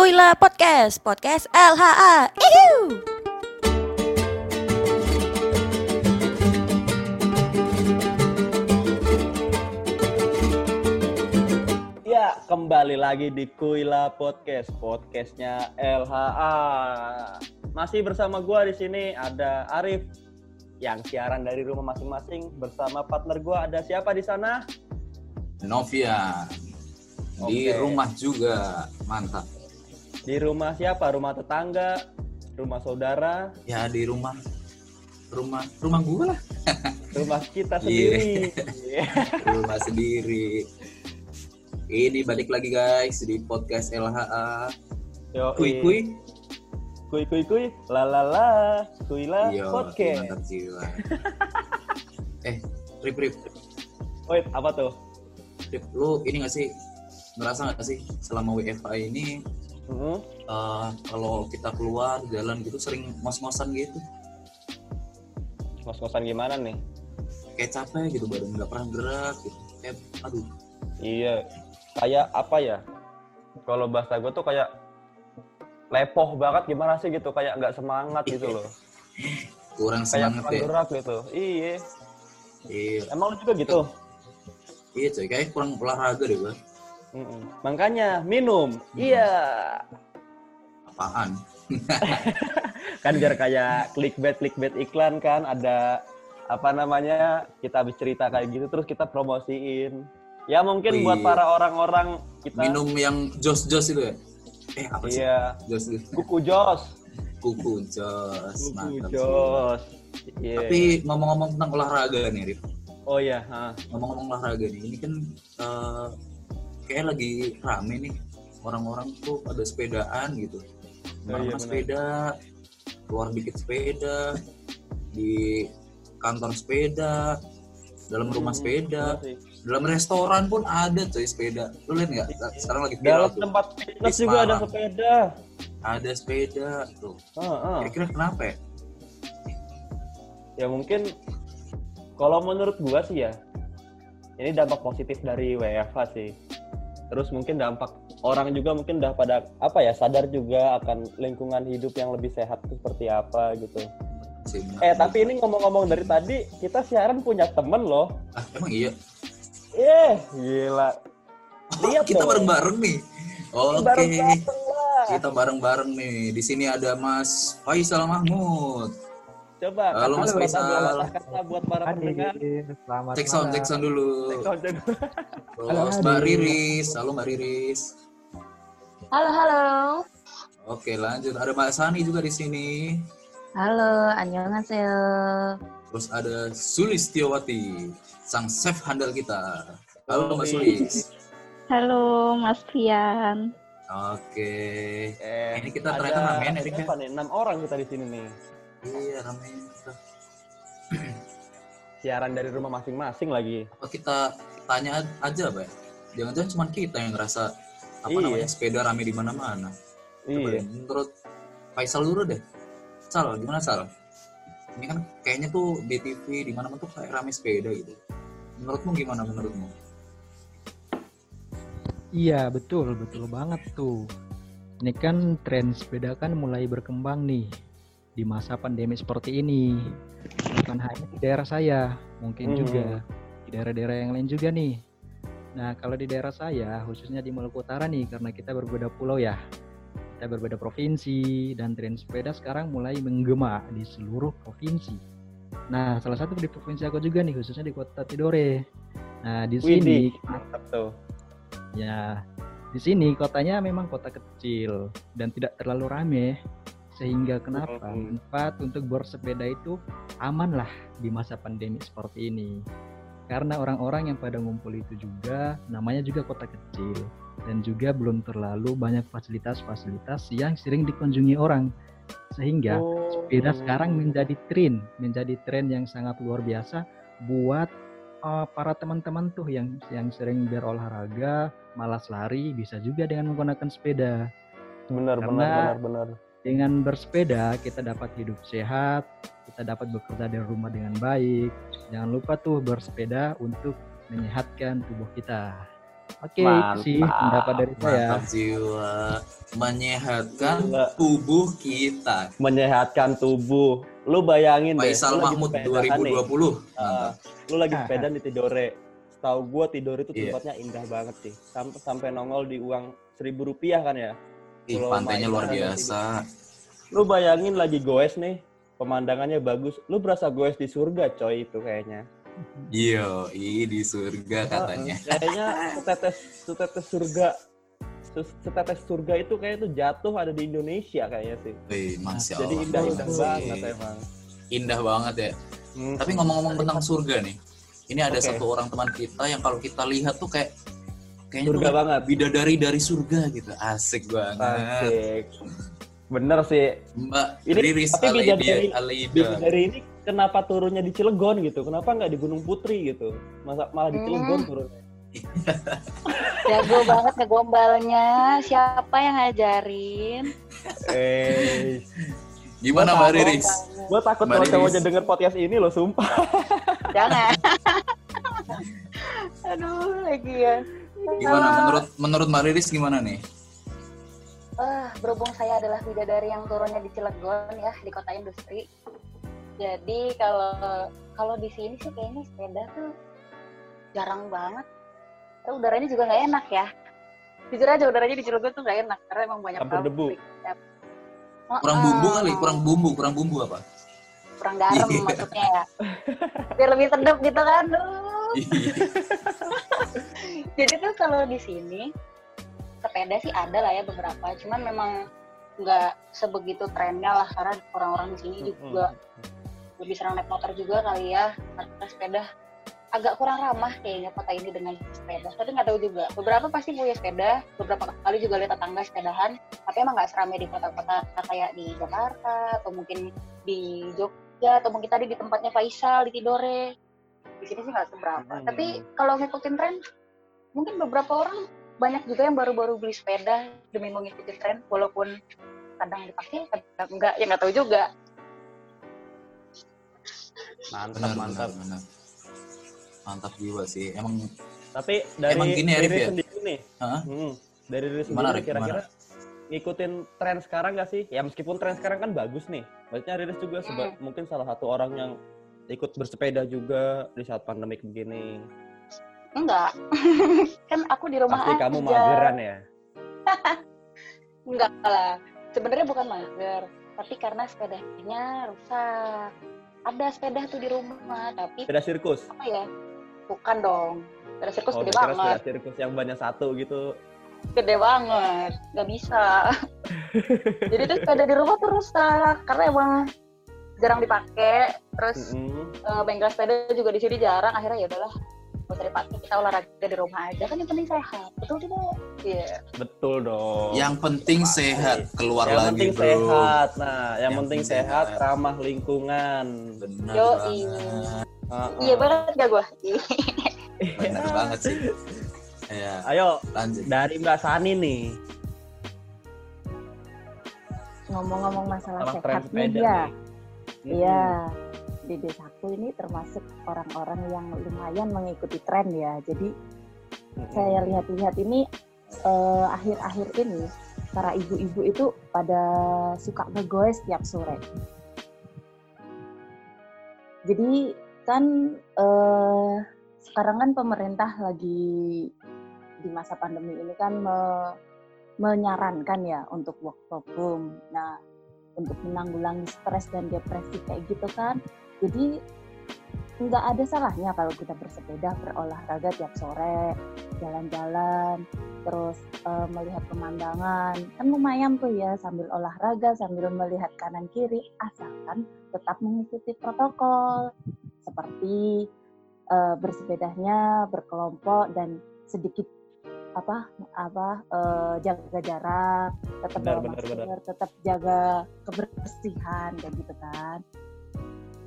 Kuila Podcast, Podcast LHA. Ihiu. Ya, kembali lagi di Kuila Podcast, podcastnya LHA. Masih bersama gua di sini ada Arif yang siaran dari rumah masing-masing bersama partner gua ada siapa di sana? Novia di Oke. rumah juga mantap Di rumah siapa? Rumah tetangga, rumah saudara, ya di rumah. Rumah rumah gue lah. Rumah kita Iya. sendiri. rumah sendiri. Ini balik lagi guys di podcast LHA Yo, kui kui. Kui kui kui, la la la, Kuila Yo, Podcast. mantap jiwa eh Rip Rip. Wait, apa tuh? Rip lu ini gak sih? Ngerasa gak sih selama WFA ini Hmm? eh, kalau kita keluar jalan gitu sering ngos-ngosan gitu Ngos-ngosan gimana nih? kayak capek gitu badan nggak pernah gerak gitu kayak aduh Iya, kayak apa ya? Kalau bahasa gue tuh kayak lepoh banget gimana sih gitu, kayak nggak semangat gitu loh. kurang Kayak semangat kurang ya gerak gitu. Iya. iya Emang lu juga gitu? Iya coy, kayak kurang olahraga deh gua. Mm-mm. Makanya minum. Iya. Apaan? Kan biar kayak clickbait clickbait iklan kan ada apa namanya kita habis cerita kayak gitu terus kita promosiin. Ya mungkin Wih. buat para orang-orang kita Minum yang jos-jos itu ya? Eh apa sih? Iya. Jos itu. Kuku jos. Kuku jos. Kuku Mantap jos. Iya. Tapi ngomong-ngomong tentang olahraga nih, Rif. oh iya. Ngomong-ngomong olahraga nih, ini kan eh, kayak lagi rame nih. Orang-orang tuh pada sepedaan gitu. Oh, iya, sepeda, keluar dikit sepeda, di kantor sepeda, dalam rumah Hmm, sepeda, benar sih. dalam restoran pun ada coy sepeda. Lu lihat nggak? Sekarang lagi viral Dalam tuh. tempat fitness juga ada sepeda. Ada sepeda tuh. Heeh. Kira-kira kenapa ya? Ya mungkin kalau menurut gua sih ya, ini dampak positif dari WFH sih. Terus mungkin dampak orang juga mungkin udah pada apa ya sadar juga akan lingkungan hidup yang lebih sehat itu seperti apa gitu. Benar. Eh tapi ini ngomong-ngomong dari tadi kita siaran punya temen loh. ah, emang iya. Eh gila. Lihat kita bareng-bareng nih. Oke. Lah. Kita bareng-bareng nih. Di sini ada Mas Faisal Mahmud. Coba Halo, Mas Faisal. kata buat para pendengar. Selamat Cek sound, cek sound dulu. Terus Mbak Riris. Halo Mbak Riris. Halo, halo. Oke, lanjut. Ada Mbak Sani juga di sini. Halo, annyeonghaseyo. Terus ada Sulistiowati, sang chef handal kita. Halo Mbak Oke. Sulis. Halo, Mas Fian. Oke. Eh, Ini kita ternyata ramean ya, ya? nih? Enam orang kita di sini nih. Iya, ramai. Siaran dari rumah masing-masing lagi. Apa kita tanya aja, Pak? Jangan-jangan cuma kita yang ngerasa apa Iya. namanya sepeda rame di mana-mana. Iya. deh, menurut Faisal dulu deh. Sal, gimana Sal? Ini kan kayaknya tuh di TV di mana-mana tuh kayak rame sepeda gitu. Menurutmu gimana menurutmu? Iya betul betul banget tuh. Ini kan tren sepeda kan mulai berkembang nih di masa pandemi seperti ini. Bukan hanya di daerah saya, mungkin Hmm. juga di daerah-daerah yang lain juga nih. Nah kalau di daerah saya khususnya di Maluku Utara nih karena kita berbeda pulau ya, kita berbeda provinsi dan tren sepeda sekarang mulai menggema di seluruh provinsi. Nah salah satu di provinsi aku juga nih khususnya di Kota Tidore. Nah di sini Widih, mantap tuh. Ya, di sini kotanya memang kota kecil dan tidak terlalu rame, sehingga kenapa manfaat untuk bersepeda itu aman lah di masa pandemi seperti ini. Karena orang-orang yang pada ngumpul itu juga namanya juga kota kecil dan juga belum terlalu banyak fasilitas-fasilitas yang sering dikunjungi orang. Sehingga Oh. sepeda sekarang menjadi tren, menjadi tren yang sangat luar biasa buat uh, para teman-teman tuh yang yang sering berolahraga, malas lari, bisa juga dengan menggunakan sepeda. benar benar Karena- benar benar. Dengan bersepeda kita dapat hidup sehat, kita dapat bekerja dari rumah dengan baik. Jangan lupa tuh bersepeda untuk menyehatkan tubuh kita. Oke, itu sih pendapat dari saya. Mantap jiwa. Menyehatkan Gila. tubuh kita. Menyehatkan tubuh. Lu bayangin deh. Faisal lu lagi Mahmud sepedahan nih. 2020. Ah, lu lagi sepeda di Tidore. Setahu gua Tidore itu Iya. tempatnya indah banget sih. Sampai sampai nongol di uang seribu rupiah kan ya. Ih, pantainya luar biasa. Lu bayangin lagi goes nih. Pemandangannya bagus. Lu berasa goes di surga coy itu kayaknya. Iya, ih di surga katanya. Ah, kayaknya setetes setetes surga se- setetes surga itu kayak itu jatuh ada di Indonesia kayaknya sih. Wih, masya Allah. Jadi indah-indah Masih. banget emang. Indah banget ya. Hmm. Tapi ngomong-ngomong tentang surga nih, ini ada Oke. satu orang teman kita yang kalau kita lihat tuh kayak kayaknya surga banget. bidadari dari surga gitu, asik banget. Asik. Bener sih. Mbak Ini- Riris tapi bidadari- Alaida. Dari ini kenapa turunnya di Cilegon gitu? Kenapa nggak di Gunung Putri gitu? Masa malah di Hmm. Cilegon turunnya? Jago banget ngegombalnya. Siapa yang ngajarin? Eh, Gimana Mbak Riris? gue takut kalau cowoknya denger podcast ini loh, sumpah. Jangan. Aduh, lagi ya. Gimana menurut menurut Mbak Riris gimana nih? Ah, berhubung saya adalah bidadari yang turunnya di Cilegon ya, di kota industri. Jadi kalau kalau di sini sih kayaknya sepeda tuh jarang banget. Eh, udaranya juga nggak enak ya. Jujur aja udaranya di Cilegon tuh nggak enak karena emang banyak Campur debu. Oh, Kurang ah, bumbu kali, kurang bumbu, kurang bumbu apa? kurang garam Iya. maksudnya ya. Biar lebih sedap gitu kan. Aduh. Iya. Jadi tuh kalau di sini sepeda sih ada lah ya beberapa, cuman memang nggak sebegitu trennya lah karena orang-orang di sini juga lebih sering naik motor juga kali ya karena sepeda agak kurang ramah kayaknya kota ini dengan sepeda. Tapi nggak tahu juga. Beberapa pasti punya sepeda, beberapa kali juga lihat tetangga sepedahan, tapi emang nggak seramai di kota-kota kayak di Jakarta atau mungkin di Jogja atau mungkin tadi di tempatnya Faisal di Tidore. Di sini sih nggak seberapa. Hmm. Tapi kalau ngikutin tren, mungkin beberapa orang banyak juga yang baru-baru beli sepeda demi mengikuti tren, walaupun kadang dipakai, kadang enggak, ya nggak tahu juga. Mantap, Benar, mantap. benar, benar. Mantap jiwa sih. Emang Tapi dari Emang gini ya, dari Rif, ya? sendiri nih, Hah? hmm, dari diri Gimana, sendiri kira-kira ngikutin tren sekarang gak sih? Ya meskipun tren sekarang kan bagus nih. Maksudnya Riris juga seba- mungkin salah satu orang yang ikut bersepeda juga di saat pandemik begini. Enggak. kan aku di rumah Pasti aja. kamu mageran ya. Enggak lah. Sebenarnya bukan mager, tapi karena sepedanya rusak. Ada sepeda tuh di rumah, tapi Sepeda sirkus. apa ya? Bukan dong. Sepeda sirkus Oh, gede banget. sepeda sirkus yang banyak satu gitu. Gede banget. Nggak bisa. Jadi tuh sepeda di rumah tuh rusak karena emang jarang dipakai. Terus Mm-mm. eh, bengkel sepeda juga di sini jarang. Akhirnya ya udahlah, nggak usah dipakai. Kita olahraga di rumah aja kan yang penting sehat. Betul tidak? Iya. Betul dong. yang penting Pasti. sehat keluar yang lagi penting bro. sehat. Nah, yang, Yang penting penting sehat, sehat. ramah lingkungan. Benar banget. Uh-uh. Iya banget gak gue? Benar banget sih. Ya, Ayo lanjut. dari Mbak Sani nih. ngomong-ngomong masalah Sama tren sehat nih ya. nih. Mm-mm. Iya. Di desaku ini termasuk orang-orang yang lumayan mengikuti tren ya. Jadi Mm-mm. saya lihat-lihat ini eh, akhir-akhir ini para ibu-ibu itu pada suka ngegoes tiap sore. Jadi kan eh, sekarang kan pemerintah lagi di masa pandemi ini kan me- menyarankan ya untuk work from home. Nah, untuk menanggulangi stres dan depresi kayak gitu kan. Jadi nggak ada salahnya kalau kita bersepeda, berolahraga tiap sore, jalan-jalan, terus eh, melihat pemandangan. Kan lumayan tuh ya sambil olahraga, sambil melihat kanan kiri, asalkan tetap mengikuti protokol seperti eh, bersepedanya berkelompok dan sedikit apa apa eh, jaga jarak, tetap Benar, benar, masker, tetap jaga kebersihan kayak gitu kan.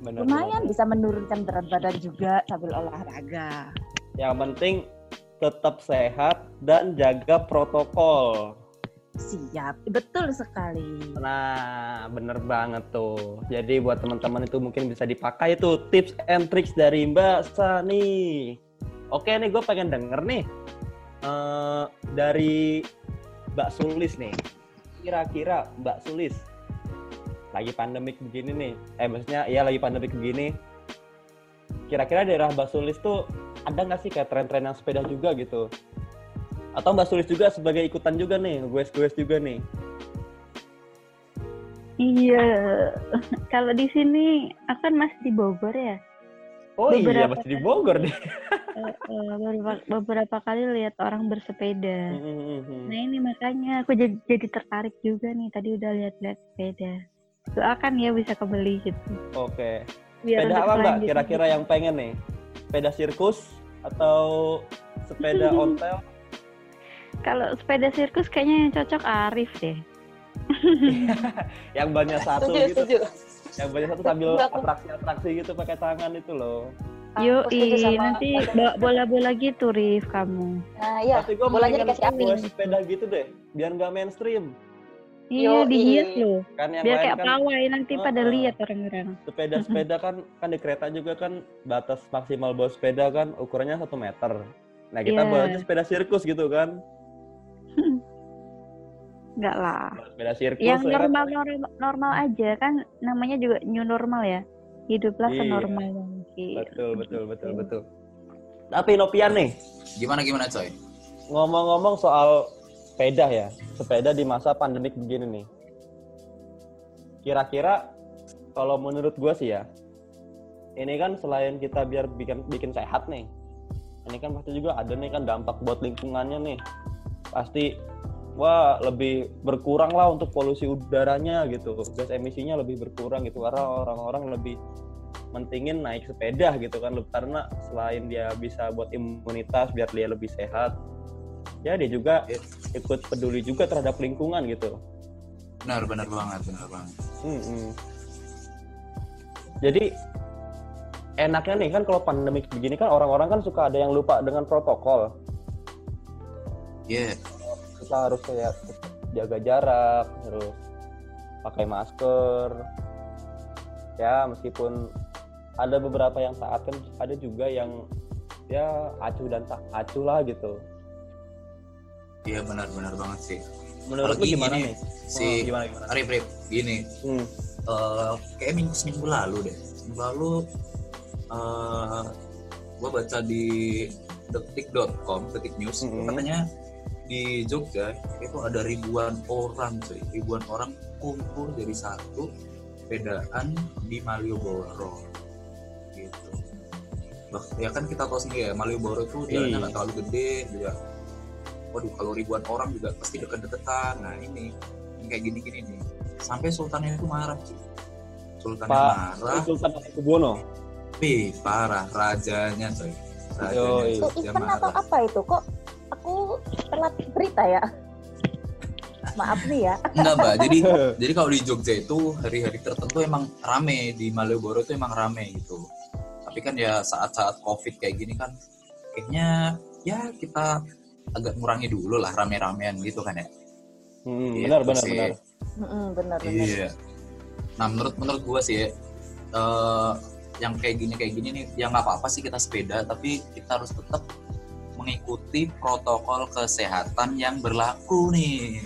Benar, Lumayan benar. bisa menurunkan berat badan juga sambil olahraga. Yang penting tetap sehat dan jaga protokol. Siap, betul sekali. Nah, bener banget tuh. Jadi buat teman-teman itu mungkin bisa dipakai tuh tips and tricks dari Mbak Sani. Oke nih, gue pengen denger nih. Eh, dari Mbak Sulis nih. Kira-kira Mbak Sulis lagi pandemik begini nih. Eh maksudnya ya lagi pandemik begini. Kira-kira daerah Mbak Sulis tuh ada nggak sih kayak tren-tren yang sepeda juga gitu? Atau Mbak Sulis juga sebagai ikutan juga nih, gue juga nih. Iya, kalau di sini akan masih di Bogor ya. Oh iya Beberapa masih di Bogor deh. Eh, eh, beberapa, beberapa kali lihat orang bersepeda. Hmm, Nah ini makanya aku jadi, jadi tertarik juga nih. Tadi udah lihat-lihat sepeda. Doakan ya bisa kebeli gitu. Oke. Biar Sepeda apa Mbak? Kira-kira yang pengen nih? Sepeda sirkus atau sepeda ontel? Kalau sepeda sirkus kayaknya yang cocok Arif deh. yang banyak satu Setuju, gitu. setuju. Yang banyak satu sambil atraksi-atraksi gitu pakai tangan itu loh. Yo, nanti bawa bola-bola gitu Rif kamu. Nah, iya. Tapi gue bolanya dikasih api. gue sepeda gitu deh, biar nggak mainstream. Iya, dihias loh. Kan yang Biar kayak kan pawai nanti pada Heeh. lihat orang-orang. sepeda-sepeda kan kan di kereta juga kan batas maksimal bawa sepeda kan ukurannya satu meter. Nah kita Iya. bawa aja sepeda sirkus gitu kan. Enggak lah. Sepeda sirkus. Yang ya kan? normal normal normal aja kan namanya juga new normal ya. Hiduplah Iya. senormal mungkin. Betul betul betul betul. Tapi Nopian nih, Gimana gimana coy? ngomong-ngomong soal sepeda ya, sepeda di masa pandemik begini nih. Kira-kira kalau menurut gue sih ya, ini kan selain kita biar bikin bikin sehat nih, ini kan pasti juga ada nih kan dampak buat lingkungannya nih. Pasti wah lebih berkurang lah untuk polusi udaranya gitu, gas emisinya lebih berkurang gitu karena orang-orang lebih mentingin naik sepeda gitu kan karena selain dia bisa buat imunitas biar dia lebih sehat ya dia juga ikut peduli juga terhadap lingkungan gitu Benar benar banget benar banget. Mm-mm. jadi enaknya nih kan kalau pandemik begini kan orang-orang kan suka ada yang lupa dengan protokol Iya. Kita harus kayak jaga jarak terus pakai masker ya meskipun ada beberapa yang taat kan ada juga yang ya acuh dan tak acuh lah gitu Iya benar benar banget sih. menurut lu Apalagi gimana gini, nih Si Oh, gimana gimana Arif Rif, gini. Hmm. eh kayak minggu seminggu lalu deh. Seminggu lalu eh gue baca di detik.com, detik news, Mhm. katanya di Jogja itu ada ribuan orang, cuy. ribuan orang kumpul jadi satu sepedaan di Malioboro, gitu. Bah, ya kan kita tahu sendiri ya Malioboro itu jalannya Iya. nggak terlalu gede juga. Waduh kalau ribuan orang juga pasti deket-deketan. Nah ini yang kayak gini-gini nih. Sampai sultannya itu marah cuy. Sultannya Pak marah, Sultan Hamengkubuwono Wih, parah rajanya coy. Rajanya Jogja event atau marah. apa itu? Kok aku telat berita ya? Maaf nih ya. Enggak, Mbak. Jadi jadi kalau di Jogja itu hari-hari tertentu emang rame di Malioboro itu emang rame gitu. Tapi kan ya saat-saat Covid kayak gini kan kayaknya ya kita agak ngurangi dulu lah rame-ramean gitu kan ya. Hmm, Gitu benar benar sih. benar Mm-mm, benar benar. Iya. Nah menurut menurut gua sih eh, yang kayak gini kayak gini nih ya nggak apa-apa sih kita sepeda tapi kita harus tetap mengikuti protokol kesehatan yang berlaku nih.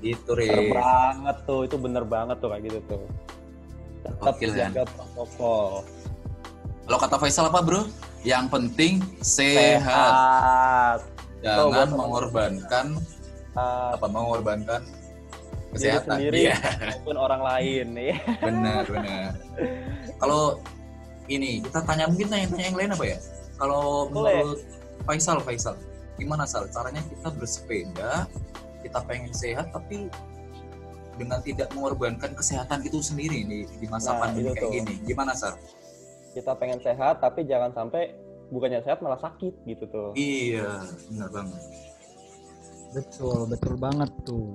Gitu bener Re. banget tuh itu bener banget tuh kayak gitu tuh tetap Gokil, kan? jaga protokol Kalau kata Faisal apa bro? Yang penting sehat. sehat Tuh, Jangan gua- mengorbankan Sehat. apa mengorbankan Diri kesehatan. sendiri Iya, maupun orang lain ya benar benar. Kalau ini kita tanya mungkin tanya-tanya yang lain apa ya? Kalau menurut Faisal Faisal, gimana Sal? Caranya kita bersepeda, kita pengen sehat tapi dengan tidak mengorbankan kesehatan itu sendiri nih di masa Nah, pandemi itu kayak tuh. gini. Gimana Sal? kita pengen sehat tapi jangan sampai bukannya sehat malah sakit gitu tuh Iya, benar banget. Betul, betul banget tuh.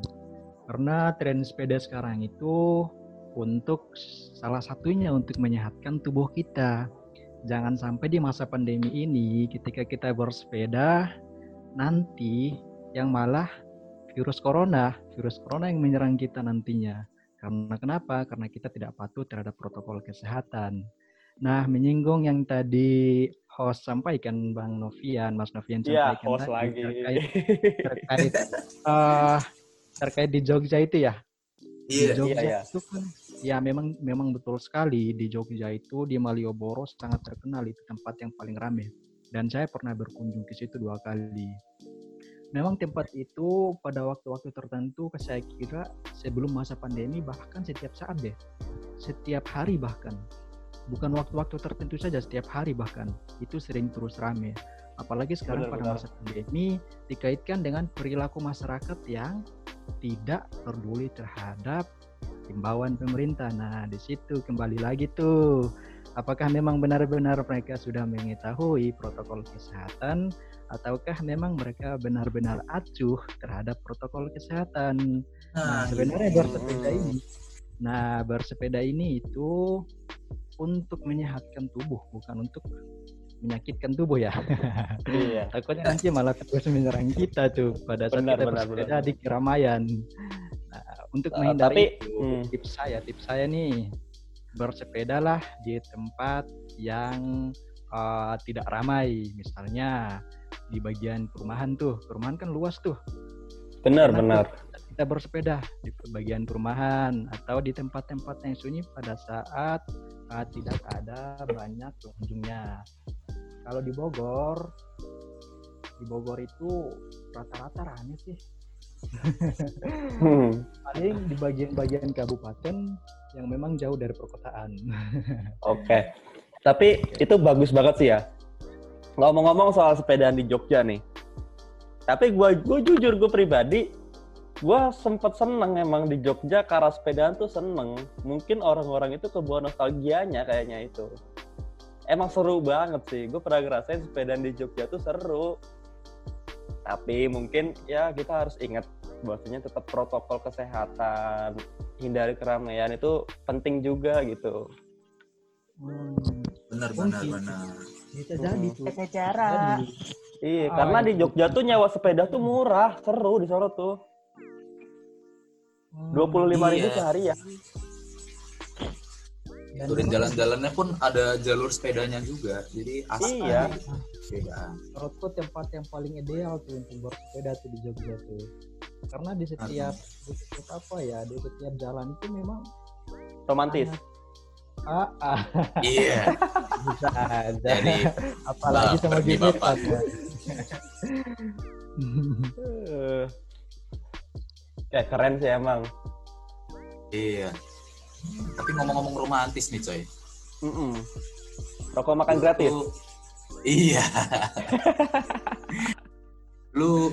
Karena tren sepeda sekarang itu untuk salah satunya untuk menyehatkan tubuh kita. Jangan sampai di masa pandemi ini ketika kita bersepeda nanti yang malah virus corona, virus corona yang menyerang kita nantinya. Karena kenapa? Karena kita tidak patuh terhadap protokol kesehatan. Nah, menyinggung yang tadi host sampaikan Bang Novian, Mas Novian Iya, sampaikan host tadi lagi. terkait terkait eh, terkait di Jogja itu ya. Di Iya. Jogja Iya, iya. itu kan ya memang memang betul sekali di Jogja itu di Malioboro sangat terkenal itu tempat yang paling ramai dan saya pernah berkunjung ke situ dua kali. Memang tempat itu pada waktu-waktu tertentu saya kira sebelum masa pandemi bahkan setiap saat deh. Setiap hari bahkan. Bukan waktu-waktu tertentu saja setiap hari bahkan itu sering terus ramai. Apalagi sekarang pada Benar-benar. masa pandemi dikaitkan dengan perilaku masyarakat yang tidak peduli terhadap himbauan pemerintah. Nah, di situ kembali lagi tuh. Apakah memang benar-benar mereka sudah mengetahui protokol kesehatan ataukah memang mereka benar-benar acuh terhadap protokol kesehatan? Nah, sebenarnya gitu. bersepeda ini. Nah, bersepeda ini itu untuk menyehatkan tubuh, bukan untuk menyakitkan tubuh ya. Iya. Takutnya nanti malah terus menyerang kita tuh pada saat Benar, kita benar, bersepeda benar. di keramaian. Untuk Uh, menghindari tapi- itu, hmm. tips saya, tips saya nih bersepedalah di tempat yang uh, tidak ramai, misalnya di bagian perumahan tuh. Perumahan kan luas tuh. Benar, Enak benar. tuh Kita bersepeda di bagian perumahan atau di tempat-tempat yang sunyi pada saat uh, tidak ada banyak pengunjungnya. Kalau di Bogor, di Bogor itu rata-rata rame sih. Hmm. Paling di bagian-bagian kabupaten yang memang jauh dari perkotaan. Oke. Tapi itu bagus banget sih ya. Ngomong-ngomong soal sepedaan di Jogja nih. Tapi gue gue jujur gue pribadi gue sempet seneng emang di Jogja karena sepedaan tuh seneng. Mungkin orang-orang itu kebawa nostalgianya kayaknya itu. Emang seru banget sih. Gue pernah ngerasain sepedaan di Jogja tuh seru. Tapi mungkin ya kita harus ingat bahwasanya tetap protokol kesehatan, hindari keramaian itu penting juga gitu. Hmm, Benar, benar, Mungkin. benar. bisa jadi tuh. Jaga jarak. Iya, Ah, karena di itu. Jogja tuh nyewa sepeda tuh murah, seru di Solo tuh. hmm, Dua puluh lima ribu Iya. sehari ya. Tuh, dan memang jalan-jalannya pun ada jalur sepedanya juga. Jadi asik Iya. Sepedaan. menurutku tempat yang paling ideal tuh untuk bersepeda tuh di Jogja tuh. Karena di setiap di setiap apa ya, di setiap jalan itu memang Romantis. ah, ah Iya. bisa aja. Jadi Apalagi sama. Bapak. ya. Eh. Kayak keren sih emang. iya. Tapi ngomong-ngomong romantis nih, coy. Mm-mm. Rokok makan gratis. Iya. Lu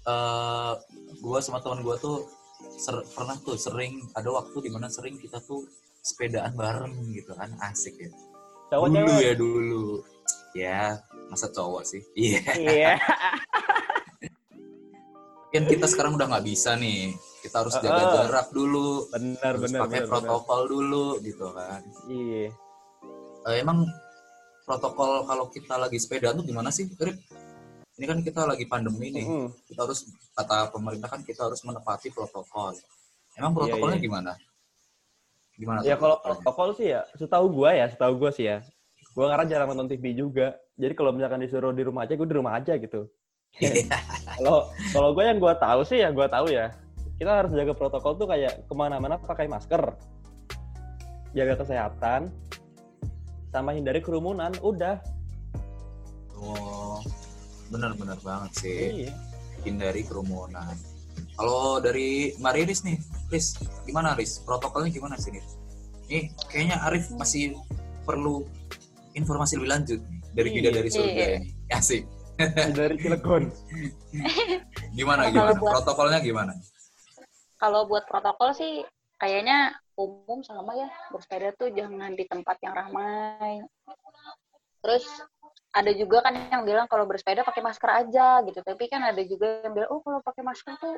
eh gua sama teman gua tuh ser- pernah tuh sering ada waktu di mana sering kita tuh sepedaan bareng gitu kan asik ya. Cowok dulu cewek. ya dulu. Ya, masa cowok sih. Iya. Iya. Kan kita sekarang udah nggak bisa nih. Kita harus jaga jarak dulu, Benar benar pakai benar. protokol dulu gitu kan. Iya. Eh, emang protokol kalau kita lagi sepeda tuh gimana sih, Rip? Ini kan kita lagi pandemi nih. Mm-mm. Kita harus kata pemerintah kan kita harus menepati protokol. Emang Iya, protokolnya iya. gimana? Gimana? Ya kalau protokol sih ya, setahu gua ya, setahu gua sih ya. Gua karena jarang nonton TV juga. Jadi kalau misalkan disuruh di rumah aja, gua di rumah aja gitu. Iya. Kalau kalau gue yang gue tahu sih ya gue tahu ya kita harus jaga protokol tuh kayak ke mana-mana pakai masker, jaga kesehatan, sama hindari kerumunan. Udah. Oh, benar-benar banget sih. Iya. Hindari kerumunan. Kalau dari Mbak Riris nih, Riz, gimana Riz? Protokolnya gimana sih nih? Nih, kayaknya Arif masih perlu informasi lebih lanjut dari Iya. bidadari surga Iya. ini. Asik. Hindari Cilegon. Gimana Kalau gimana? buat- Protokolnya gimana? Kalau buat protokol sih kayaknya umum sama ya bersepeda tuh jangan di tempat yang ramai. Terus ada juga kan yang bilang kalau bersepeda pakai masker aja gitu. Tapi kan ada juga yang bilang oh kalau pakai masker tuh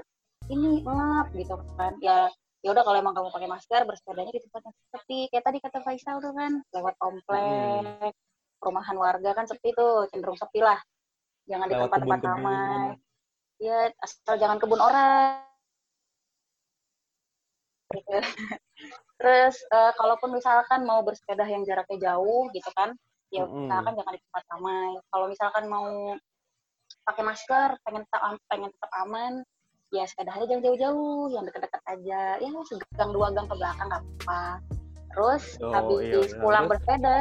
ini ngap gitu kan. Ya ya udah kalau emang kamu pakai masker bersepedanya di tempat yang sepi. Kayak tadi kata Faisal tuh kan lewat komplek, perumahan warga kan sepi tuh, cenderung sepi lah. Jangan di Lewat tempat-tempat kebun-kebun. ramai. Ya asal jangan kebun orang. Terus eh, kalaupun misalkan mau bersepeda yang jaraknya jauh gitu kan, ya Mm-mm. usahakan jangan di tempat ramai kalau misalkan mau pakai masker pengen tetap pengen tetap aman ya sepedanya jangan jauh-jauh yang deket-deket aja ya segang dua gang ke belakang nggak apa terus Oh, habis iya, benar. pulang Terus? bersepeda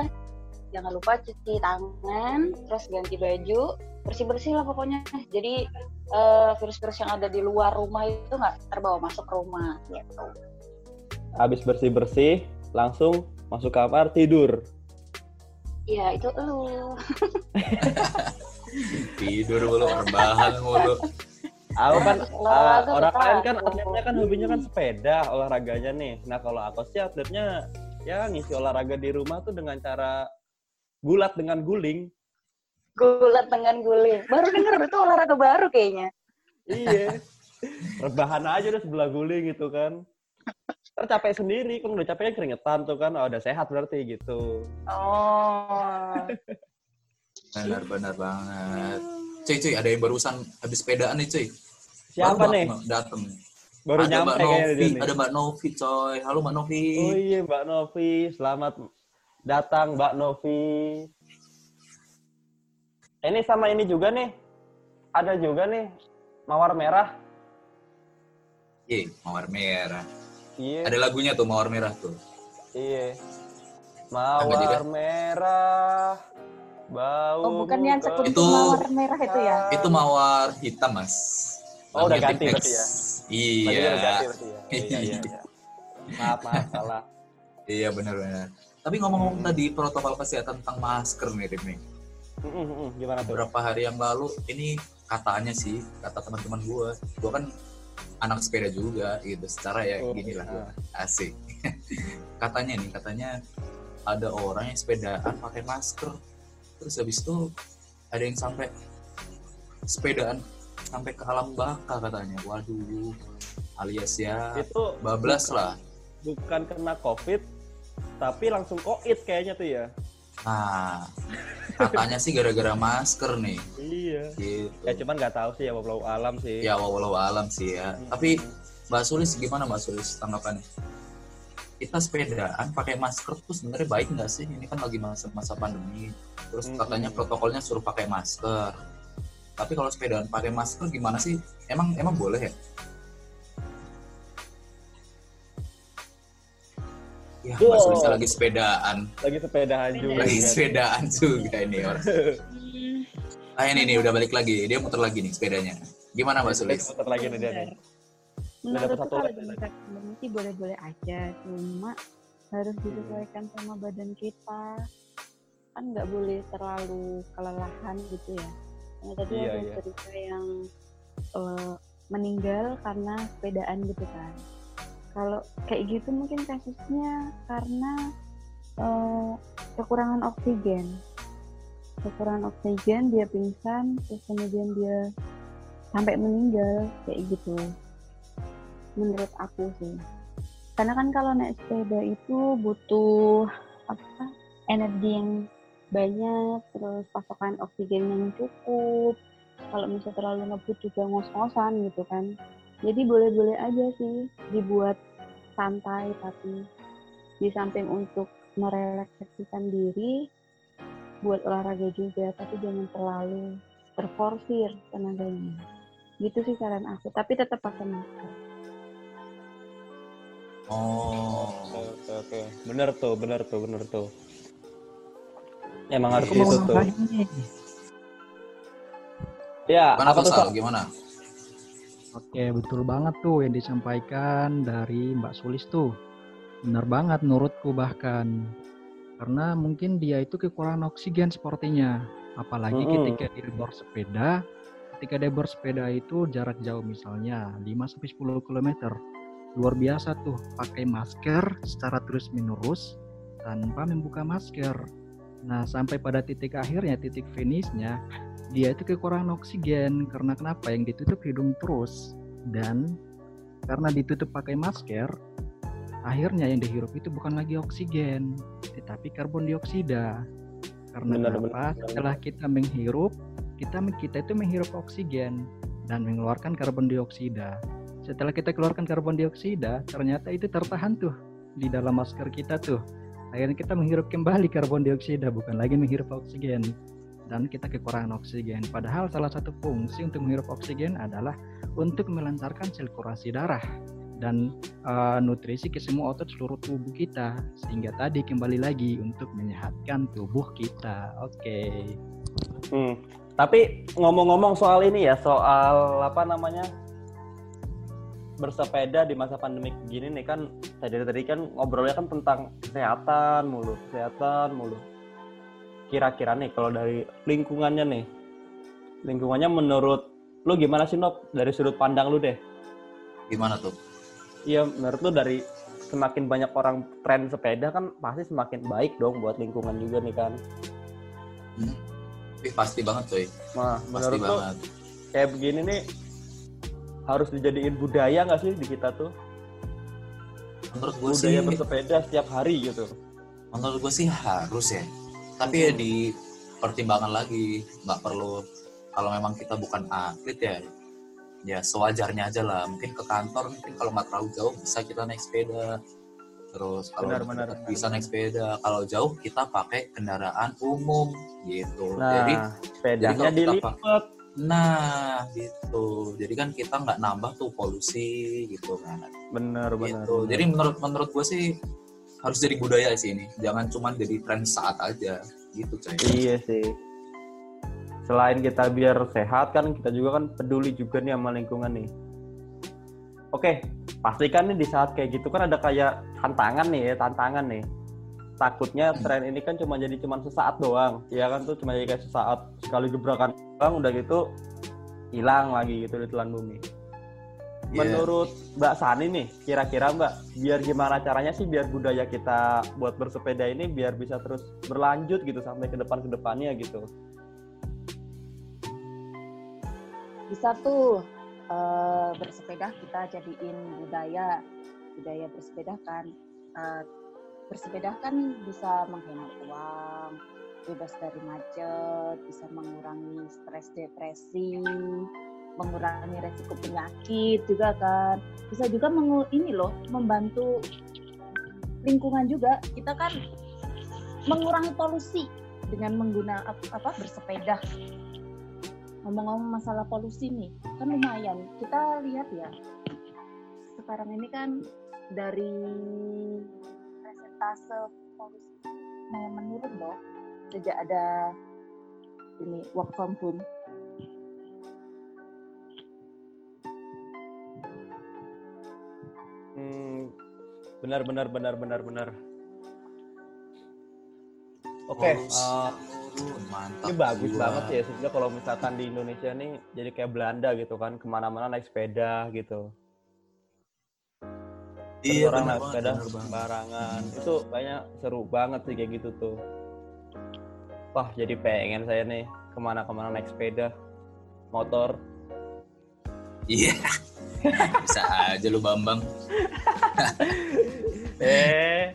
jangan lupa cuci tangan terus ganti baju bersih bersih lah pokoknya jadi eh, virus-virus yang ada di luar rumah itu nggak terbawa masuk rumah gitu Habis bersih-bersih, langsung masuk kamar tidur. Iya itu lu Tidur mulu, rebahan mulu. Aku kan Olahraga ah, orang lain kan atletnya kan hobinya kan sepeda olahraganya nih. Nah kalau aku sih atletnya ya ngisi olahraga di rumah tuh dengan cara gulat dengan guling. gulat dengan guling baru denger itu olahraga baru kayaknya Iya. Rebahan aja udah sebelah guling gitu kan. Ntar capek sendiri, kan udah capeknya keringetan tuh kan, oh, udah sehat berarti gitu. oh Benar-benar banget. Cuy, cuy, ada yang barusan habis sepedaan nih, cuy. Siapa Baru nih? Dateng. Baru ada nyampe Mbak Novi, nih. ada Mbak Novi, coy. Halo Mbak Novi. Oh iya Mbak Novi, selamat datang Mbak Novi. Ini sama ini juga nih, ada juga nih mawar merah. Iya, mawar merah. Iya, Ada lagunya tuh mawar merah tuh. iya. Mawar merah, bau. Oh, bukan yang sekuntum Itu- mawar merah itu ya? Itu mawar hitam, Mas. Oh, udah Lagunya ganti Tim X. berarti ya? Iya. Iya, iya, iya. Maaf, maaf, salah. Iya, benar-benar. Tapi ngomong-ngomong tadi protokol kesehatan tentang masker nih, Rim, nih. Mm, mm, mm. Gimana tuh? beberapa hari yang lalu ini katanya sih kata teman-teman gue gue kan anak sepeda juga gitu. Secara ya Oh, gini lah iya. asik. Katanya nih katanya ada orang yang sepedaan pakai masker. Terus habis itu ada yang sampai sepedaan sampai ke alam baka katanya. Waduh alias ya Itu bablas lah. bukan kena COVID, tapi langsung koit kayaknya tuh ya. nah katanya sih gara-gara masker nih. Iya. gitu. Ya cuman nggak tahu sih ya walau alam sih. ya walau alam sih ya. Hmm. tapi Mbak Sulis gimana Mbak Sulis tanggapannya? Kita sepedaan pakai masker tuh sebenarnya baik nggak sih? Ini kan lagi masa-masa pandemi. Terus Hmm. katanya protokolnya suruh pakai masker. Tapi kalau sepedaan pakai masker gimana sih? Emang emang boleh ya ya Wow. Sulis lagi sepedaan lagi sepedahan juga. lagi sepedaan juga ini orang ah ini nih udah balik lagi dia muter lagi nih sepedanya gimana Mbak Sulis Muter lagi nih dia nih. Menurutku satu sih boleh-boleh aja, cuma harus disesuaikan sama badan kita. Kan nggak boleh terlalu kelelahan gitu ya. Nah, tadi Iya, ada iya. cerita yang eh, meninggal karena sepedaan gitu kan. Kalau kayak gitu mungkin kasusnya karena eh, kekurangan oksigen. Kekurangan oksigen, dia pingsan, terus kemudian dia sampai meninggal kayak gitu. Menurut aku sih. Karena kan kalau naik sepeda itu butuh apa energi yang banyak terus pasokan oksigen yang cukup. Kalau misalnya terlalu ngebut juga ngos-ngosan gitu kan jadi boleh-boleh aja sih dibuat santai tapi di samping untuk merelaksasikan diri buat olahraga juga tapi jangan terlalu terforsir tenaganya gitu sih saran aku tapi tetap pakai masker oh Oke oke. Bener tuh, bener tuh, bener tuh. Emang harus gitu tuh. Ya, gimana apa tuh gimana Oke, betul banget tuh yang disampaikan dari Mbak Sulis tuh. Benar banget menurutku bahkan. Karena mungkin dia itu kekurangan oksigen sepertinya. Apalagi Mm-mm. ketika dia bersepeda, ketika dia bersepeda itu jarak jauh misalnya 5-10 km. Luar biasa tuh pakai masker secara terus menerus tanpa membuka masker. Nah, sampai pada titik akhirnya, titik finishnya, dia itu kekurangan oksigen. Karena kenapa? Yang ditutup hidung terus. Dan karena ditutup pakai masker akhirnya yang dihirup itu bukan lagi oksigen tetapi karbon dioksida karena Benar, kenapa? benar. setelah kita menghirup kita kita itu menghirup oksigen dan mengeluarkan karbon dioksida setelah kita keluarkan karbon dioksida ternyata itu tertahan tuh di dalam masker kita tuh akhirnya kita menghirup kembali karbon dioksida bukan lagi menghirup oksigen dan kita kekurangan oksigen padahal salah satu fungsi untuk menghirup oksigen adalah untuk melancarkan sirkulasi darah dan uh, nutrisi ke semua otot seluruh tubuh kita sehingga tadi kembali lagi untuk menyehatkan tubuh kita oke okay. hmm. tapi ngomong-ngomong soal ini ya soal apa namanya bersepeda di masa pandemi gini nih kan tadi tadi kan ngobrolnya kan tentang kesehatan mulu kesehatan mulu. Kira-kira nih kalau dari lingkungannya nih lingkungannya menurut lu gimana sih Nop dari sudut pandang lu deh. Gimana tuh? Iya menurut lu dari semakin banyak orang tren sepeda kan pasti semakin baik dong buat lingkungan juga nih kan? Hmm. Ih, pasti banget coy. Nah pasti menurut lu banget. kayak begini nih harus dijadiin budaya nggak sih di kita tuh? Menurut gue sih budaya bersepeda setiap hari gitu. Menurut gue sih harus ya. Tapi ya di pertimbangan lagi nggak perlu. Kalau memang kita bukan atlet ya ya sewajarnya aja lah. Mungkin ke kantor mungkin kalau nggak terlalu jauh bisa kita naik sepeda. Terus kalau Benar, benar, benar, bisa benar. naik sepeda. Kalau jauh kita pakai kendaraan umum gitu. Nah jadi sepedanya kita dilipat nah gitu jadi kan kita nggak nambah tuh polusi gitu kan bener bener gitu bener. jadi menurut menurut gue sih harus jadi budaya sih ini jangan cuma jadi tren saat aja gitu coy Iya sih. Selain kita biar sehat kan kita juga kan peduli juga nih sama lingkungan nih. Oke, pastikan nih di saat kayak gitu kan ada kayak tantangan nih ya, tantangan nih. Takutnya tren ini kan cuma jadi cuma sesaat doang. Ya kan tuh cuma jadi kayak sesaat sekali gebrakan doang udah gitu hilang lagi gitu di telan bumi. Iya. Menurut Mbak Sani nih, kira-kira Mbak, biar gimana caranya sih biar budaya kita buat bersepeda ini biar bisa terus berlanjut gitu sampai ke depan ke depannya gitu. bisa tuh eh, bersepeda kita jadiin budaya budaya bersepeda kan Eh, bersepeda kan bisa menghemat uang bebas dari macet bisa mengurangi stres depresi mengurangi resiko penyakit juga kan. Bisa juga mengu ini loh membantu lingkungan juga. Kita kan mengurangi polusi dengan menggunakan apa bersepeda. Ngomong-ngomong masalah polusi nih kan lumayan. Kita lihat ya sekarang ini kan dari presentase polusi menurun loh sejak ada ini work from home Hmm, benar benar benar benar benar. Oke, Polusi eh, menurun, mantap ini bagus banget ya sebenarnya kalau misalkan di Indonesia nih jadi kayak Belanda gitu kan ke mana-mana naik sepeda gitu. Terus iya orang naik sepeda sembarangan. Itu banyak seru banget sih kayak gitu tuh. Wah jadi pengen saya nih ke mana-kemana naik sepeda, motor. iya bisa aja lu bambang Eh,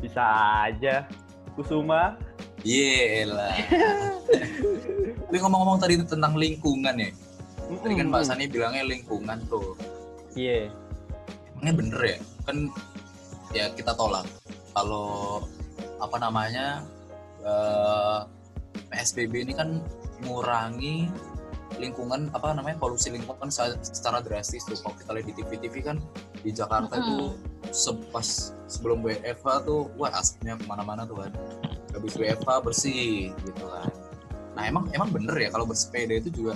bisa aja. Kusuma. iya lah tapi ngomong-ngomong tadi tentang lingkungan ya tadi kan Mbak Sani bilangnya lingkungan tuh Iya. emangnya bener ya kan ya kita tolak kalau apa namanya eh, PSBB ini kan mengurangi lingkungan apa namanya polusi lingkungan secara drastis tuh. Kalau kita lihat di TV-TV kan di Jakarta itu se- pas sebelum WFH tuh wah asapnya ke mana-mana tuh kan. Habis WFH bersih gitu kan. Nah emang emang bener ya kalau bersepeda itu juga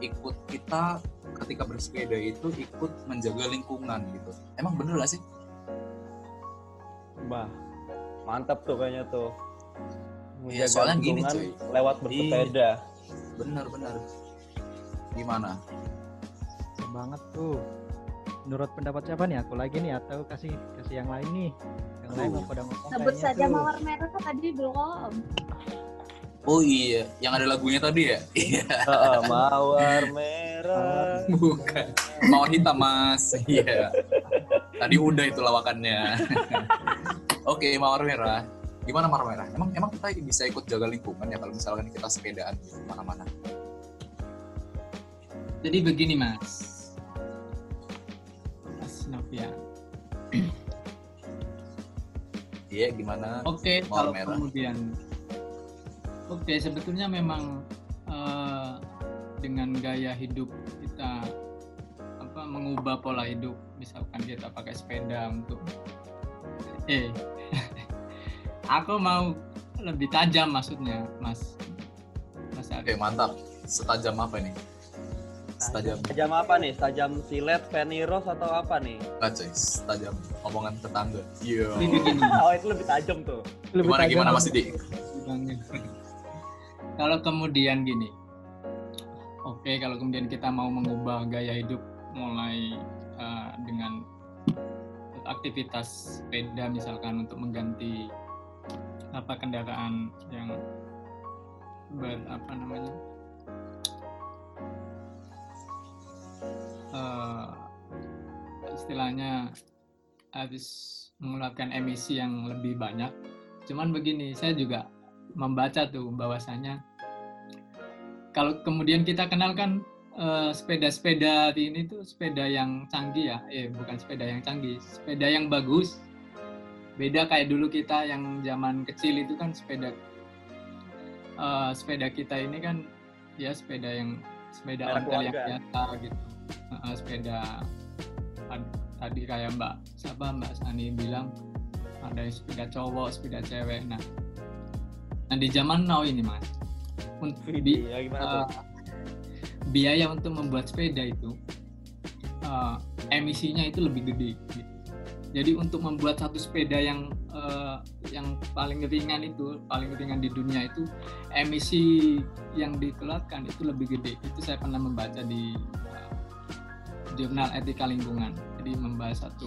ikut kita ketika bersepeda itu ikut menjaga lingkungan gitu. Emang bener gak sih? Bah, mantap tuh kayaknya tuh. Iya, Menjaga soalnya gini, cuy. Lewat bersepeda. bener bener. Gimana? Banget tuh. Menurut pendapat siapa nih? Aku lagi nih atau kasih kasih yang lain nih? Yang lain mau pada ngomong sebut saja tuh. mawar merah tadi belum. Oh iya. Yang ada lagunya tadi ya? Iya. Heeh, mawar merah. bukan. Mawar hitam mas. Iya. Tadi udah itu lawakannya. Oke mawar merah gimana mawar merah emang emang kita bisa ikut jaga lingkungan ya kalau misalkan kita sepedaan gitu mana-mana Jadi begini mas, Mas Novia. Iya gimana? Oke, Mawar kalau merah. kemudian Oke, sebetulnya memang eh, dengan gaya hidup kita apa mengubah pola hidup, misalkan kita pakai sepeda untuk eh aku mau lebih tajam maksudnya, Mas. Mas Oke mantap. Setajam apa nih? Setajam Tajam apa nih? Tajam silet, Fanny Rose atau apa nih? Enggak coy, setajam omongan tetangga. Iya. Oh itu lebih tajam tuh. Gimana gimana Mas Didi? Kalau kemudian gini, oke kalau kemudian kita mau mengubah gaya hidup mulai eh, dengan aktivitas sepeda misalkan untuk mengganti apa kendaraan yang ber apa namanya eh, istilahnya habis mengeluarkan emisi yang lebih banyak. Cuman begini saya juga membaca tuh bahwasanya kalau kemudian kita kenalkan eh, sepeda-sepeda di ini tuh sepeda yang canggih ya. Eh bukan sepeda yang canggih sepeda yang bagus beda kayak dulu kita yang zaman kecil itu kan sepeda eh, sepeda kita ini kan ya sepeda yang sepeda Merek ontel yang biasa gitu Eh, sepeda ad- tadi kayak Mbak siapa Mbak Sani bilang ada yang sepeda cowok sepeda cewek nah nah di zaman now ini mas untuk tuh? eh, biaya untuk membuat sepeda itu eh, emisinya itu lebih gede gitu. Jadi untuk membuat satu sepeda yang eh, yang paling ringan itu paling ringan di dunia itu emisi yang dikeluarkan itu lebih gede. Itu saya pernah membaca di eh, jurnal etika lingkungan. Jadi membahas satu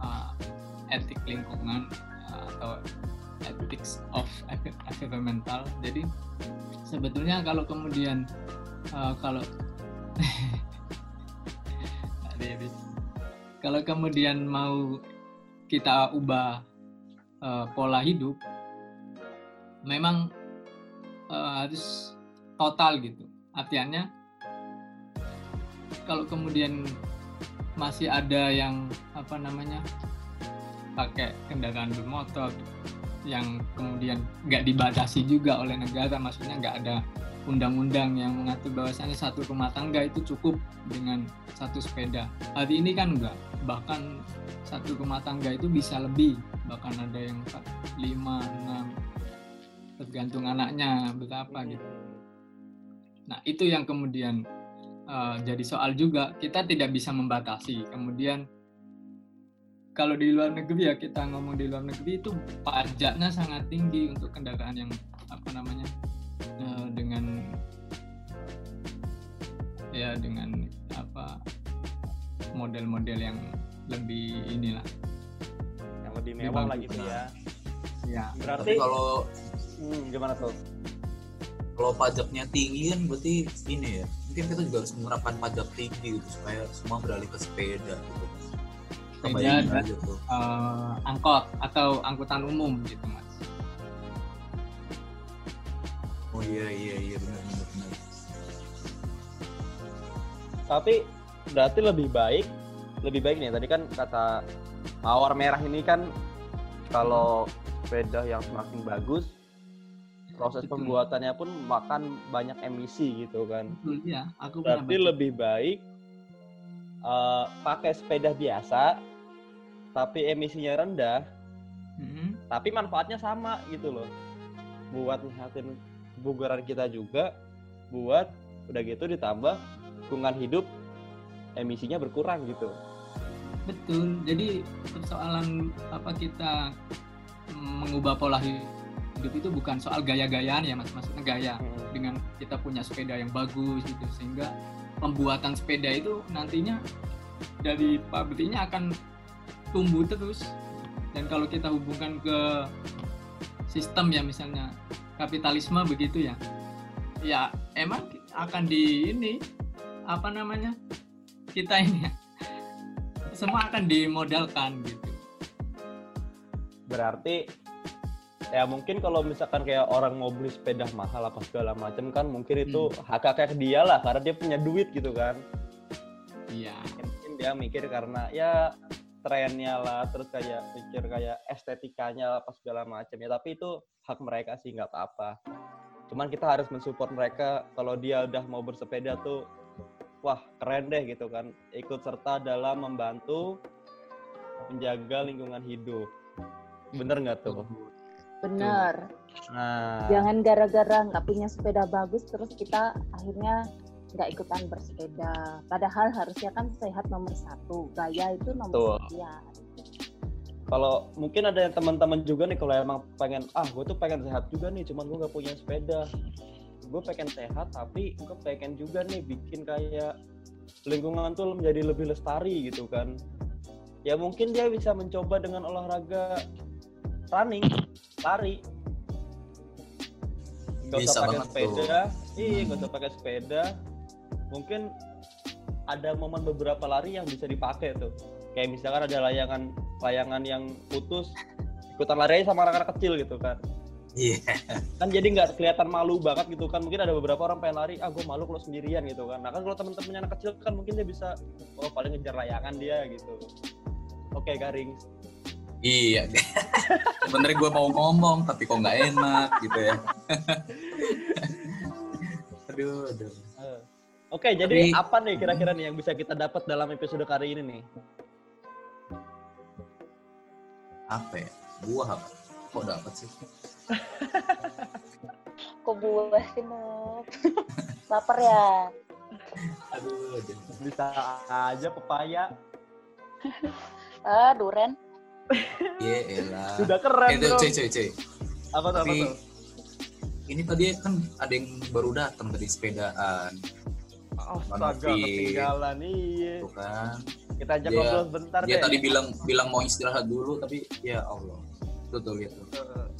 eh, etik lingkungan eh, atau ethics of environmental. Jadi sebetulnya kalau kemudian eh, kalau kalau kemudian mau kita ubah eh, pola hidup memang eh, harus total gitu. Artinya kalau kemudian masih ada yang apa namanya pakai kendaraan bermotor yang kemudian nggak dibatasi juga oleh negara maksudnya nggak ada undang-undang yang mengatur bahwasannya satu rumah tangga itu cukup dengan satu sepeda. Hari ini kan enggak. Bahkan satu rumah tangga itu bisa lebih. Bahkan ada yang 5, 6 tergantung anaknya berapa gitu. Nah itu yang kemudian eh, jadi soal juga. Kita tidak bisa membatasi. Kemudian kalau di luar negeri ya kita ngomong di luar negeri itu pajaknya sangat tinggi untuk kendaraan yang apa namanya eh, dengan ya dengan apa model-model yang lebih inilah. Yang lebih lebih mewah lah gitu ya. ya Berarti Tapi kalau hmm, gimana tuh? kalau pajaknya tinggi kan berarti ini ya mungkin kita juga harus menerapkan pajak tinggi gitu supaya semua beralih ke sepeda gitu. Sepeda dan- eh, angkot atau angkutan umum gitu mas oh iya iya iya benar benar benar Tapi berarti lebih baik, lebih baik nih. Tadi kan kata mawar merah ini kan kalau sepeda yang semakin bagus, proses Betul. pembuatannya pun makan banyak emisi gitu kan. betul ya aku Berarti lebih baik eh, pakai sepeda biasa, tapi emisinya rendah, Mhm. tapi manfaatnya sama gitu loh. Buat nyehatin kebugaran kita juga, buat udah gitu ditambah lingkungan hidup emisinya berkurang gitu. Betul. Jadi persoalan apa kita mengubah pola hidup itu bukan soal gaya-gayaan ya mas, maksudnya gaya dengan kita punya sepeda yang bagus gitu sehingga pembuatan sepeda itu nantinya dari pabriknya akan tumbuh terus dan kalau kita hubungkan ke sistem ya misalnya kapitalisme begitu ya. Ya emang akan di ini apa namanya kita ini ya, semua akan dimodalkan gitu. Berarti ya mungkin kalau misalkan kayak orang mau beli sepeda mahal apa segala macam kan mungkin itu hak hak dia lah karena dia punya duit gitu kan. iya. Mungkin dia mikir karena ya trennya lah terus kayak pikir kayak estetikanya apa segala macam ya. Tapi itu hak mereka sih nggak apa-apa. Cuman kita harus mensupport mereka. Kalau dia udah mau bersepeda tuh wah keren deh gitu kan. Ikut serta dalam membantu menjaga lingkungan hidup. Bener nggak tuh? Bener. nah. Jangan gara-gara nggak punya sepeda bagus terus kita akhirnya nggak ikutan bersepeda. Padahal harusnya kan sehat nomor satu, gaya itu nomor sekian. Kalau mungkin ada yang teman-teman juga nih kalau emang pengen ah gue tuh pengen sehat juga nih cuman gue nggak punya sepeda. Gue pengen sehat tapi gue pengen juga nih bikin kayak lingkungan tuh menjadi lebih lestari gitu kan. Ya mungkin dia bisa mencoba dengan olahraga running lari. Bisa usah pakai sepeda. Iya nggak usah pakai sepeda. Mungkin ada momen beberapa lari yang bisa dipakai tuh. Kayak misalkan ada layangan layangan yang putus ikutan lari aja sama anak-anak kecil gitu kan Iya. kan jadi nggak kelihatan malu banget gitu kan mungkin ada beberapa orang pengen lari ah gue malu kalau sendirian gitu kan nah kan kalau temen-temennya anak kecil kan mungkin dia bisa oh paling ngejar layangan dia gitu oke garing Iya. Sebenarnya gue mau ngomong tapi kok nggak enak gitu ya. aduh, aduh. Eh. oke jadi Tapi- apa nih kira-kira nih yang bisa kita dapat dalam episode kali ini nih Apa ya? Buah apa? Kok dapat sih? Kok buah sih, Mok? Lapar ya? Aduh, bisa aja pepaya Ah, duren. Iya, elah. sudah keren Eh, bro cuy, cuy, cuy. apa tuh apa Tapi tuh ini tadi kan ada yang baru datang dari sepedaan, astaga ketinggalan iya tuh kan. Kita ajak Dia- ngobrol sebentar Dia deh tadi bilang bilang mau istirahat dulu, tapi ya Allah. Tuh tuh lihat tuh.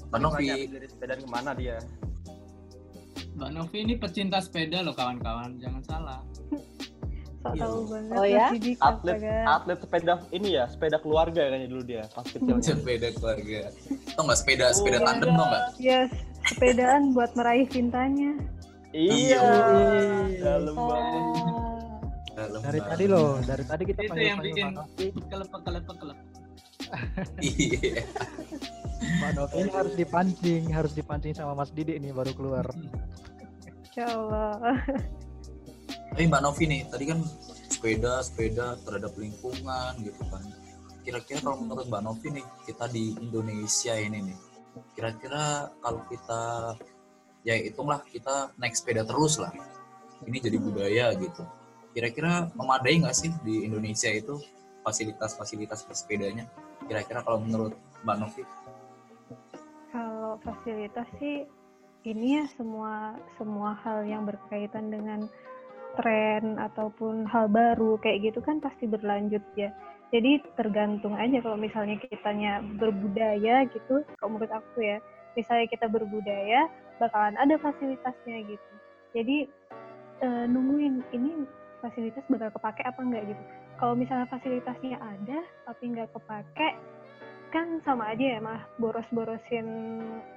Mbak Novi. dari sepedaan ke mana dia Mbak Novi ini pecinta sepeda loh kawan-kawan, jangan salah. Sok Iya. tahu banget Oh ya? Atlet atlet sepeda ini ya sepeda keluarga kayaknya dulu dia pas kecilnya Sepeda keluarga. Tau nggak sepeda sepeda Oh, tandem tau nggak? Yes, sepedaan buat meraih cintanya. iya Iya. dalam banget Dalam Dari tadi loh, dari tadi kita Itu panggil yang bikin Mbak Novi. kelepek kelepek kelepek. Iya. Mbak Novi ini harus dipancing, harus dipancing sama Mas Didik nih baru keluar. Ya Allah. Tapi Mbak Novi nih, tadi kan sepeda, sepeda terhadap lingkungan gitu kan. Kira-kira kalau menurut Mbak Novi nih, kita di Indonesia ini nih, kira-kira kalau kita, ya hitunglah kita naik sepeda terus lah. Ini jadi budaya gitu. Kira-kira memadai nggak sih di Indonesia itu fasilitas-fasilitas bersepedanya? Kira-kira kalau menurut Mbak Novi? Kalau fasilitas sih ini ya semua semua hal yang berkaitan dengan tren ataupun hal baru kayak gitu kan pasti berlanjut ya. Jadi tergantung aja kalau misalnya kitanya berbudaya gitu, kalau menurut aku ya, misalnya kita berbudaya bakalan ada fasilitasnya gitu. Jadi eh, nungguin ini fasilitas bakal kepake apa enggak gitu. Kalau misalnya fasilitasnya ada tapi nggak kepake, kan sama aja ya mah boros-borosin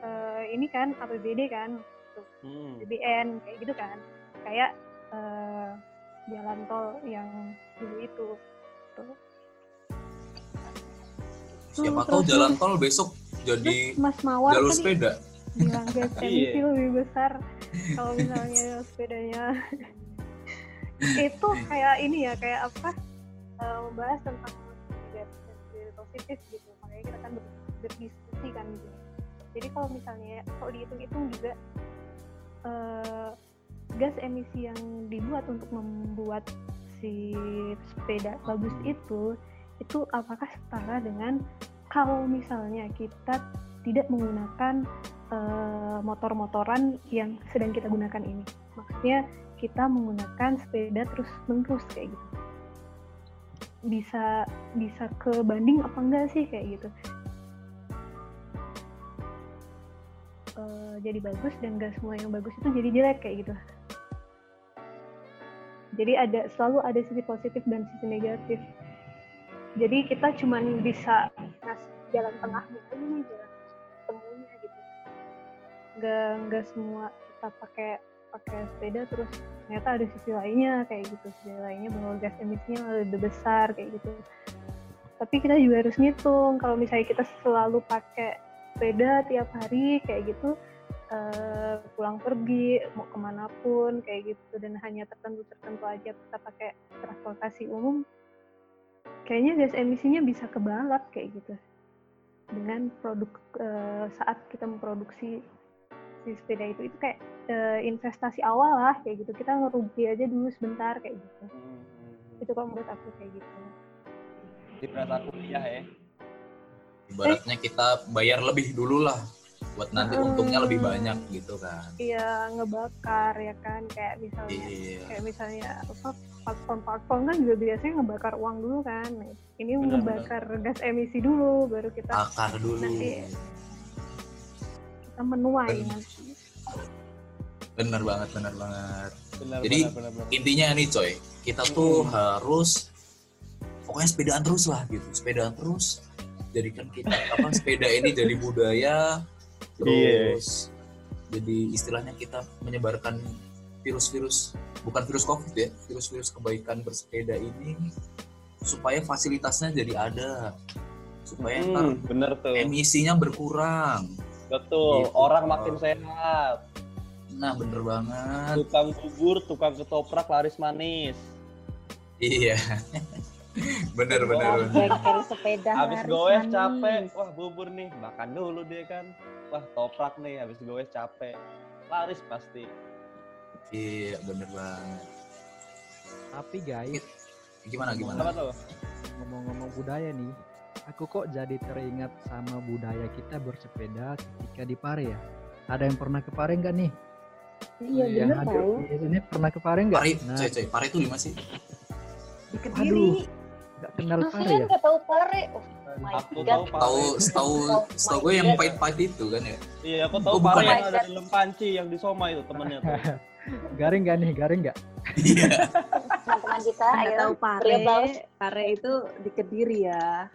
eh, ini kan APBD kan Hmm. BBN kayak gitu kan kayak eh, jalan tol yang dulu itu tuh. Siapa Hmm, tahu jalan tol besok jadi Mas Mawar jalur tadi sepeda. bilang gas Iya. emisi lebih besar kalau misalnya sepedanya itu kayak ini ya kayak apa eh, membahas tentang negatif dan positif gitu. Makanya kita kan ber- berdiskusi kan gitu. Jadi kalau misalnya kalau dihitung-hitung juga eh, gas emisi yang dibuat untuk membuat si sepeda bagus itu itu apakah setara dengan kalau misalnya kita tidak menggunakan eh, motor-motoran yang sedang kita gunakan ini. Maksudnya kita menggunakan sepeda terus menerus kayak gitu. Bisa bisa kebanding apa enggak sih kayak gitu. Eh, jadi bagus dan gak semua yang bagus itu jadi jelek kayak gitu. Jadi ada selalu ada sisi positif dan sisi negatif. Jadi kita cuman bisa ngasih jalan tengahnya aja nih jalan temunya gitu nggak nggak semua kita pakai pakai sepeda terus ternyata ada sisi lainnya kayak gitu. Sisi lainnya bahwa gas emisinya lebih besar kayak gitu. Tapi kita juga harus ngitung kalau misalnya kita selalu pakai sepeda tiap hari kayak gitu eh, pulang pergi mau ke mana pun kayak gitu. Dan hanya tertentu tertentu aja kita pakai transportasi umum kayaknya gas emisinya bisa kebalap kayak gitu. Dengan produk eh, saat kita memproduksi si sepeda itu itu kayak eh, investasi awal lah kayak gitu kita ngerugi aja dulu sebentar kayak gitu Hmm. itu kalau menurut aku kayak gitu Di perasaan kuliah ya. Ibaratnya kita bayar lebih dulu lah buat nanti Hmm. untungnya lebih banyak gitu kan. iya ngebakar ya kan kayak misalnya Iya. kayak misalnya apa platform-platform kan juga biasanya ngebakar uang dulu kan Nah, ini Benar, ngebakar gas emisi dulu baru kita Akar dulu. Nanti- kita menuai Benar. nanti Bener banget, bener banget. Benar, Jadi, benar, benar, benar. Intinya nih coy, kita tuh Hmm. harus pokoknya sepedaan terus lah gitu. Sepedaan terus. Jadikan kita apa sepeda ini jadi budaya terus jadi istilahnya kita menyebarkan virus-virus bukan virus covid ya virus-virus kebaikan bersepeda ini supaya fasilitasnya jadi ada supaya ntar Hmm, bener tuh. emisinya berkurang Betul. Gitu. Orang makin sehat. nah bener banget Tukang bubur, tukang ketoprak, laris manis. iya bener bener bener sepeda Habis goes capek, wah bubur nih, makan dulu deh kan. Wah toprak nih, habis goes capek. Laris pasti. iya bener banget Tapi guys, gimana gimana ngomong-ngomong budaya nih, aku kok jadi teringat sama budaya kita bersepeda ketika di Pare ya. Ada yang pernah ke Pare nggak nih? iya yang bener tau di sini pernah ke Pare nggak? pare Nah, coy coy pare itu di mana sih di Aduh, kediri nggak kenal Pare Kalian ya? nggak tahu pare? Oh my Aku god. tahu tahu pare. setahu Oh setahu my gue yang pahit-pahit itu kan ya Iya, aku tahu Oh, pare ya? yang ada di Lempanci yang di Soma itu temennya tuh. Garing nggak nih? Garing nggak? iya Teman-teman kita, nggak ayo. tahu pare pare itu di kediri ya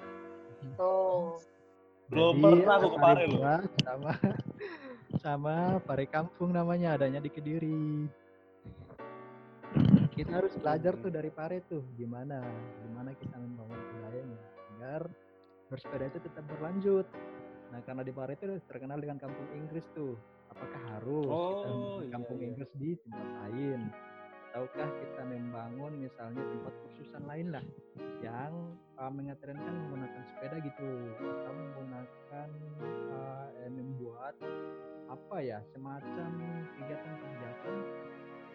Tuh. Belum Jadi, pernah aku ke Pare Pare loh. sama sama Pare Kampung namanya adanya di Kediri. Kita harus belajar tuh dari Pare tuh gimana gimana kita membangun budayanya agar bersepeda itu tetap berlanjut. Nah karena di Pare itu terkenal dengan kampung Inggris tuh. Apakah harus kita Oh, membangun iya, kampung iya. Inggris di tempat lain? Ataukah kita membangun misalnya tempat kursusan lain lah yang uh, menggunakan sepeda gitu atau menggunakan uh, membuat apa ya semacam kegiatan-kegiatan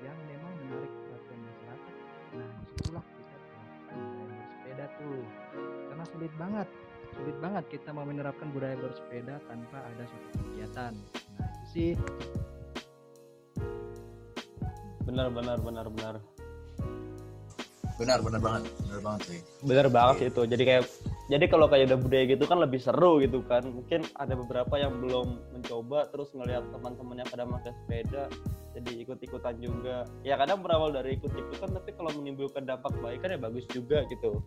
yang memang menarik perhatian masyarakat. Nah di situlah kita terapkan budaya bersepeda tuh karena sulit banget sulit banget kita mau menerapkan budaya bersepeda tanpa ada suatu kegiatan. Nah itu sih Benar, benar, benar, benar. benar benar banget benar banget sih Benar banget sih itu. Jadi kayak jadi kalau kayak udah budaya gitu kan lebih seru gitu kan. Mungkin ada beberapa yang belum mencoba terus ngelihat teman-temannya pada pakai sepeda jadi ikut-ikutan juga. Ya kadang berawal dari ikut-ikutan tapi kalau menimbulkan dampak baik kan ya bagus juga gitu.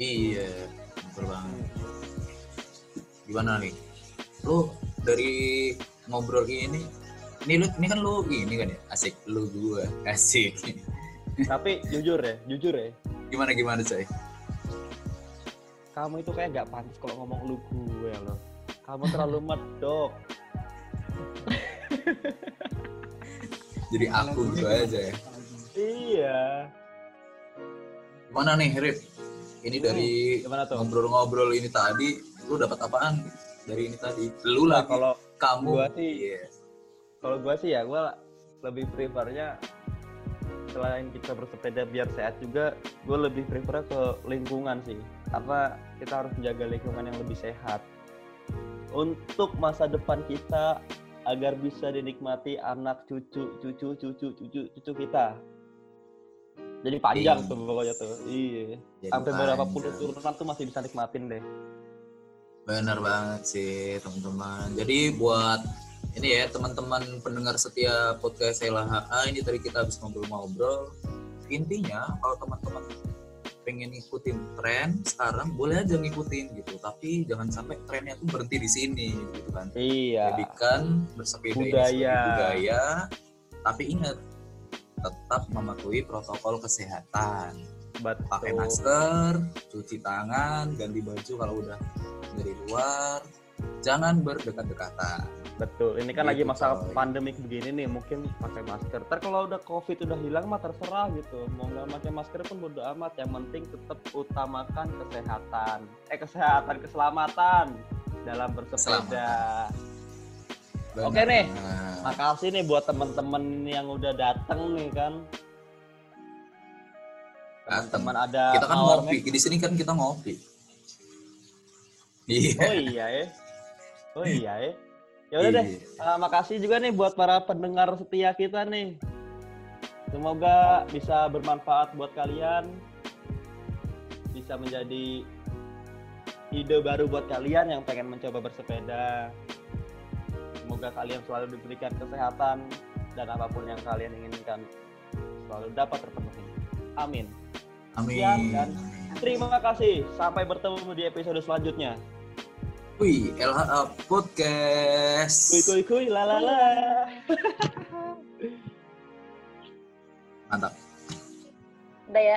iya betul banget gimana nih lu dari ngobrol ini ini lu ini kan lu ini kan ya asik lu gua asik tapi jujur ya, jujur ya. gimana gimana coy Kamu itu kayak nggak pantas kalau ngomong lu gue loh. Kamu terlalu medok. jadi aku gitu aja ya Iya. gimana nih Rip ini dari Gimana tuh? ngobrol-ngobrol ini tadi lu dapat apaan dari ini tadi lu lagi kalau kamu gua sih- Iya. Kalau gue sih ya gue lebih prefernya selain kita bersepeda biar sehat juga gue lebih prefer ke lingkungan sih. Karena kita harus menjaga lingkungan yang lebih sehat. Untuk masa depan kita agar bisa dinikmati anak cucu cucu cucu cucu cucu kita. Jadi panjang tuh pokoknya tuh. Iya. Sampai berapa puluh turunan tuh masih bisa nikmatin deh. Benar banget sih teman-teman. Jadi buat ini ya teman-teman pendengar setia podcast LHA ini tadi kita habis ngobrol-ngobrol. Intinya kalau teman-teman pengen ngikutin tren sekarang boleh aja ngikutin gitu. Tapi jangan sampai trennya tuh berhenti di sini gitu kan. iya Jadikan bersepeda Budaya. budaya. Tapi ingat tetap mematuhi protokol kesehatan. Betul. pakai masker, cuci tangan, ganti baju kalau udah dari luar, jangan berdekat-dekatan. Betul. Ini kan lagi Gitu, masa coy. pandemik begini nih, mungkin pakai masker. Ntar kalau udah covid udah hilang mah terserah gitu. Mau nggak pakai masker pun bodo amat. Yang penting tetap utamakan kesehatan. Eh kesehatan, keselamatan dalam bersepeda. Oke nih. Benar. Makasih nih buat temen-temen yang udah dateng nih kan. Dateng. Teman ada Kita kan ngopi, di sini kan kita ngopi. Iya. Oh iya ya. Oh iya ya. Ya udah deh. Ah, makasih juga nih buat para pendengar setia kita nih. Semoga bisa bermanfaat buat kalian. Bisa menjadi ide baru buat kalian yang pengen mencoba bersepeda. Semoga kalian selalu diberikan kesehatan dan apa pun yang kalian inginkan selalu dapat terpenuhi. Amin. Amin. Sekian dan terima kasih. Sampai bertemu di episode selanjutnya. Wih, LHA Podcast. Kuy kuy kuy la la la. Mantap. Udah ya.